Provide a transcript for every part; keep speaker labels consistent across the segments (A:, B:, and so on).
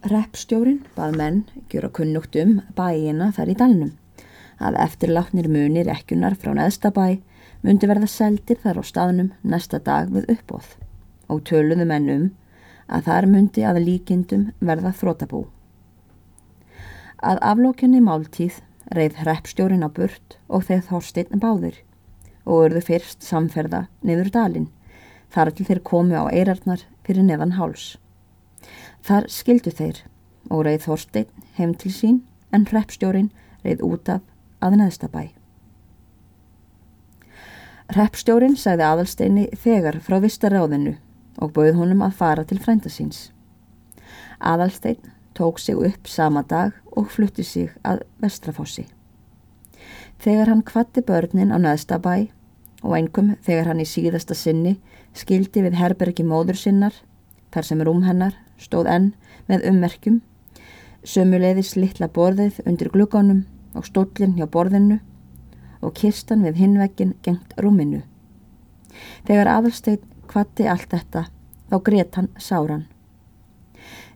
A: Reppstjórin bað menn gjöra kunnugt um bæina þar í dalnum að eftirlátnir munir ekkunar frá neðstabæ myndi verða seldir þar á staðnum næsta dag við uppóð og töluðu menn um að þar myndi að líkindum verða þrótabú. Að aflókjunni máltíð reið hreppstjórin á burt og þeir þorstinn báðir og urðu fyrst samferða niður dalinn þar til þeir komu á eirarnar fyrir neðan háls. Þar skildu þeir og reið þorstinn heim til sín en hreppstjórin reið út af að neðstabæ. Reppstjórin sagði aðalsteini þegar frá vistaráðinu og bauð honum að fara til frænda síns. Aðalstein tók sig upp sama dag og flutti sig að Vestrafossi. Þegar hann kvatti börnin á neðstabæ og engum þegar hann í síðasta sinni skildi við herbergi móður sinnar, þar sem rúm hennar stóð enn með ummerkjum, sömuleiðis litla borðið undir glukkanum og stóllin hjá borðinu og kistan við hinvegin gengt rúminu. Þegar aðalstein kvatti allt þetta þá greitt hann sáran.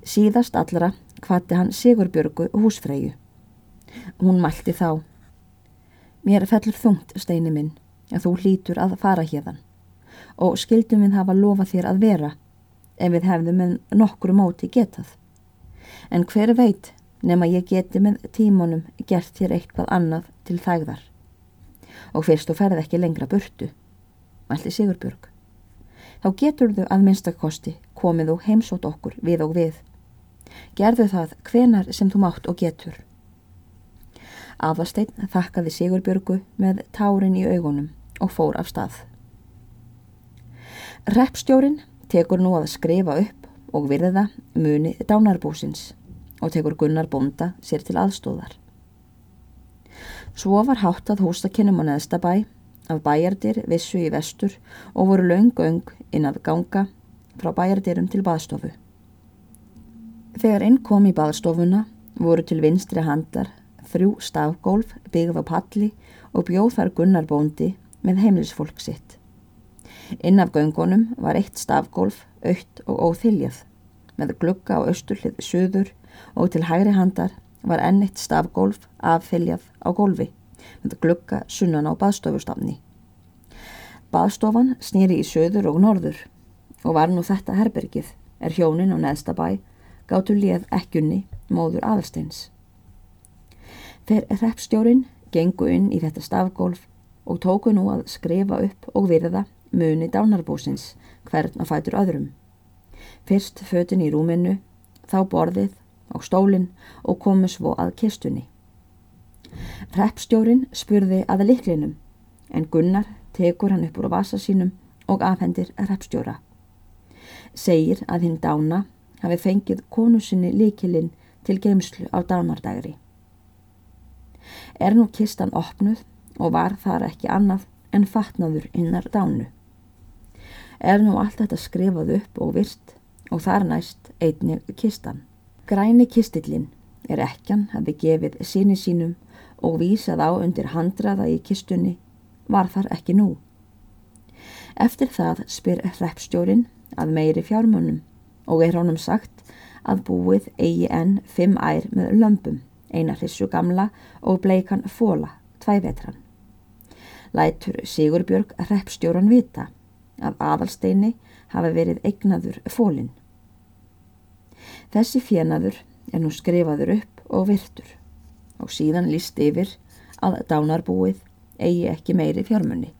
A: Síðast allra kvatti hann Sigurbjörgu húsfreyju. Hún mælti þá. Mér fellur þungt, steini minn, að þú hlítur að fara hérðan og skildum við hafa lofa þér að vera ef við hefðum með nokkru móti getað. En hver veit nema ég geti með tímonum gert þér eitthvað annað til þægðar. Og fyrst þú ferð ekki lengra burtu, mælti Sigurbjörg. Þá getur þau að minnstakosti komið og heimsótt okkur við og við. Gerðu það hvenar sem þú mátt og getur. Aðasteinn þakkaði Sigurbjörgu með tárin í augunum og fór af stað. Reppstjórin tekur nú að skrifa upp og virða muni dánarbúsins og tekur Gunnar Bonda sér til aðstóðar. Svo var háttað hústakennum á neðstabæ af bæjardir vissu í vestur og voru laung-öng inn að ganga frá bæjardirum til baðstofu. Þegar inn kom í baðstofuna voru til vinstri handlar þrjú stafgólf byggð á palli og bjóð þar Gunnar Bondi með heimilisfólk sitt. Inn af göngunum var eitt stafgólf, aukt og óþiljað með glugga á austurlið söður og til hægri handar var ennitt stafgólf affyljað á gólfi með glugga sunnan á baðstofustafni. Baðstofan snýri í söður og norður og var nú þetta herbergið er hjónin á neðsta bæ gáttu lið ekkunni móður aðalsteins. Þeir reppstjórin gengu inn í þetta stafgólf og tóku nú að skrifa upp og virða muni dánarbúsins hvern að fætur öðrum. Fyrst fötin í rúminu, þá borðið á stólinn og komu svo að kistunni. Reppstjórin spurði að liklinum en Gunnar tekur hann upp úr vasa sínum og afhendir reppstjóra. Segir að hinn dána hafi fengið konu sinni likilinn til geimslu á dánardagri. Er nú kistan opnuð og var þar ekki annað en fatnaður innar dánu. Er nú allt þetta skrifað upp og virt og þar næst einnig kistan. Græni kistillin er ekkjan hafi gefið síni sínum og vísað á undir handraða í kistunni var þar ekki nú. Eftir það spyr hreppstjórin að meiri fjármunum og er honum sagt að búið eigi enn fimm ær með lömpum, eina hrissu gamla og bleikan fóla, tvæ vetran. Lætur Sigurbjörg hreppstjóran vita að aðalsteini hafi verið eignaður fólinn. Þessi fjenaður er nú skrifaður upp og virtur og síðan líst yfir að dánarbúið eigi ekki meiri fjármunni.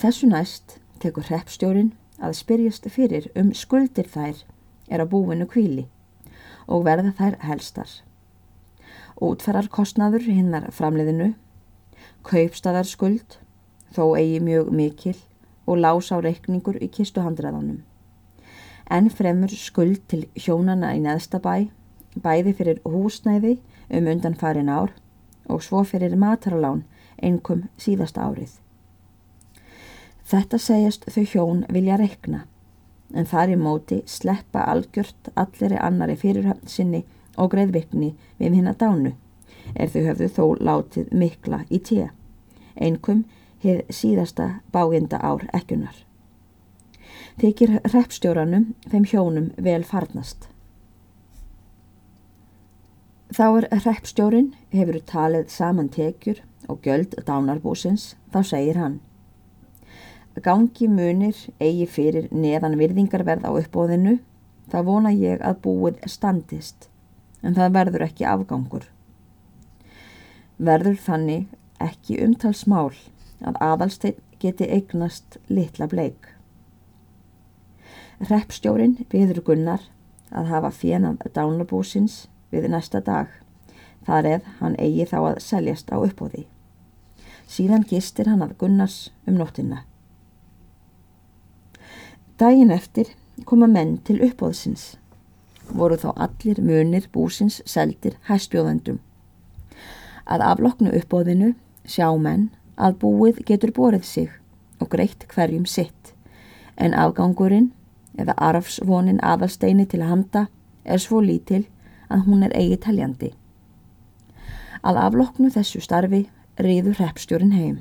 A: Þessu næst tekur hreppstjórin að spyrjast fyrir um skuldir þær er á búinu kvíli og verða þær helstar. Útferðar kostnaður hinnar framleiðinu, kaupstaðarskuld, þó eigi mjög mikil og lás á reikningur í kistuhandræðanum en fremur skuld til hjónana í neðsta bæ, bæði fyrir húsnæði um undan farin ár og svo fyrir mataralán einkum síðasta árið. Þetta segjast þau hjón vilja rekna, en þar í móti sleppa algjört allir annari fyrirhöfn sinni og greiðvirkni við hinn að dánu, er þau höfðu þó látið mikla í tíu, einkum hefð síðasta báinda ár ekkunar. Þykir hreppstjóranum þeim hjónum vel farnast. Þá er hreppstjórin hefur talið saman tekjur og göld dánarbúsins, þá segir hann. Gangi munir eigi fyrir neðan virðingarverð á uppbóðinu, þá vona ég að búið standist, en það verður ekki afgangur. Verður þannig ekki umtalsmál að aðalsteinn geti eignast litla bleik. Reppstjórin viður Gunnar að hafa fjenað dánarbúsins við næsta dag, þar eð hann eigi þá að seljast á uppóði. Síðan gistir hann að Gunnars um nóttina. Dægin eftir koma menn til uppóðsins. Voru þá allir munir búsins seldir hæstbjóðendum. Að afloknu uppóðinu sjá menn að búið getur borið sig og greitt hverjum sitt en afgangurinn eða arfsvonin aðalsteini til að handa er svo lítil að hún er eigi teljandi. Að afloknu þessu starfi riður hreppstjórin heim.